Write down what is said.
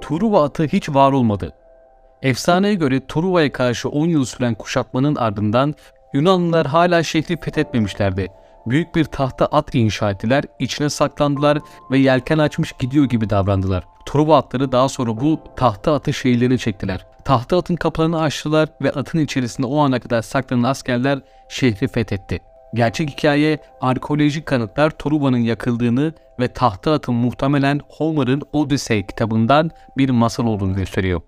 Truva atı hiç var olmadı. Efsaneye göre Truva'ya karşı 10 yıl süren kuşatmanın ardından Yunanlılar hala şehri fethetmemişlerdi. Büyük bir tahta at inşa ettiler, içine saklandılar ve yelken açmış gidiyor gibi davrandılar. Truva atları daha sonra bu tahta atı şehirlerine çektiler. Tahta atın kapılarını açtılar ve atın içerisinde o ana kadar saklanan askerler şehri fethetti. Gerçek hikaye arkeolojik kanıtlar Truva'nın yakıldığını ve tahta atın muhtemelen Homer'ın Odyssey kitabından bir masal olduğunu gösteriyor.